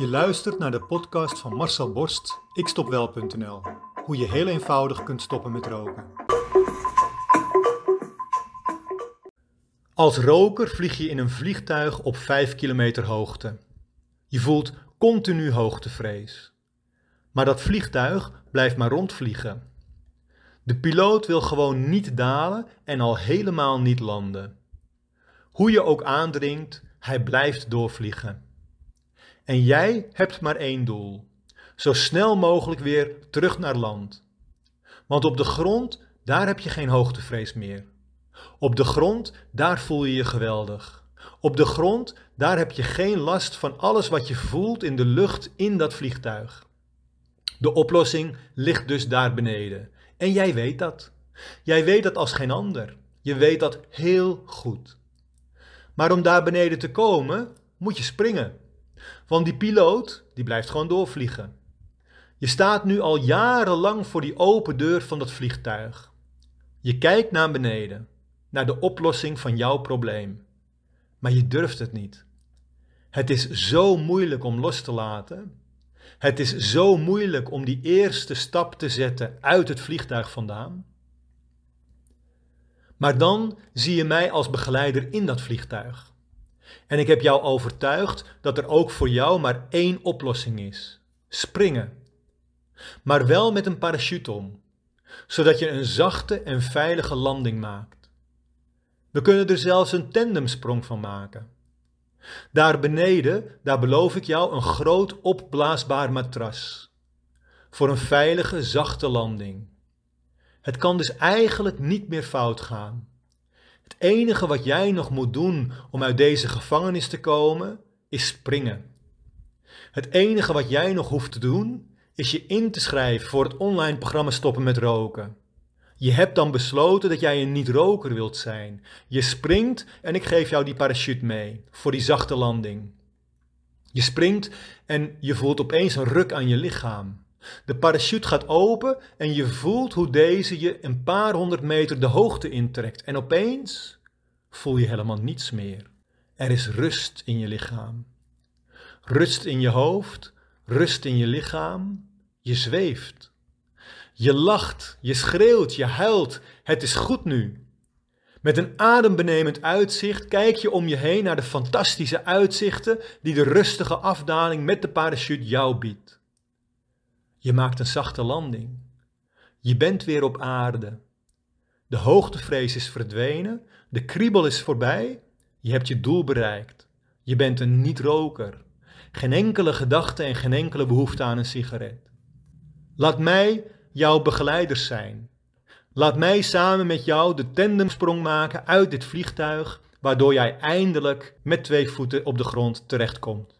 Je luistert naar de podcast van Marcel Borst, ikstopwel.nl. Hoe je heel eenvoudig kunt stoppen met roken. Als roker vlieg je in een vliegtuig op 5 kilometer hoogte. Je voelt continu hoogtevrees. Maar dat vliegtuig blijft maar rondvliegen. De piloot wil gewoon niet dalen en al helemaal niet landen. Hoe je ook aandringt, hij blijft doorvliegen. En jij hebt maar één doel: zo snel mogelijk weer terug naar land. Want op de grond, daar heb je geen hoogtevrees meer. Op de grond, daar voel je je geweldig. Op de grond, daar heb je geen last van alles wat je voelt in de lucht in dat vliegtuig. De oplossing ligt dus daar beneden. En jij weet dat. Jij weet dat als geen ander. Je weet dat heel goed. Maar om daar beneden te komen, moet je springen. Want die piloot, die blijft gewoon doorvliegen. Je staat nu al jarenlang voor die open deur van dat vliegtuig. Je kijkt naar beneden, naar de oplossing van jouw probleem. Maar je durft het niet. Het is zo moeilijk om los te laten. Het is zo moeilijk om die eerste stap te zetten uit het vliegtuig vandaan. Maar dan zie je mij als begeleider in dat vliegtuig. En ik heb jou overtuigd dat er ook voor jou maar één oplossing is: springen. Maar wel met een parachute om, zodat je een zachte en veilige landing maakt. We kunnen er zelfs een tandemsprong van maken. Daar beneden, daar beloof ik jou een groot opblaasbaar matras. Voor een veilige, zachte landing. Het kan dus eigenlijk niet meer fout gaan. Het enige wat jij nog moet doen om uit deze gevangenis te komen, is springen. Het enige wat jij nog hoeft te doen, is je in te schrijven voor het online programma Stoppen met Roken. Je hebt dan besloten dat jij een niet-roker wilt zijn. Je springt en ik geef jou die parachute mee voor die zachte landing. Je springt en je voelt opeens een ruk aan je lichaam. De parachute gaat open en je voelt hoe deze je een paar honderd meter de hoogte intrekt. En opeens voel je helemaal niets meer. Er is rust in je lichaam. Rust in je hoofd, rust in je lichaam. Je zweeft. Je lacht, je schreeuwt, je huilt. Het is goed nu. Met een adembenemend uitzicht kijk je om je heen naar de fantastische uitzichten die de rustige afdaling met de parachute jou biedt. Je maakt een zachte landing. Je bent weer op aarde. De hoogtevrees is verdwenen, de kriebel is voorbij, je hebt je doel bereikt. Je bent een niet-roker. Geen enkele gedachte en geen enkele behoefte aan een sigaret. Laat mij jouw begeleiders zijn. Laat mij samen met jou de tandemsprong maken uit dit vliegtuig, waardoor jij eindelijk met twee voeten op de grond terechtkomt.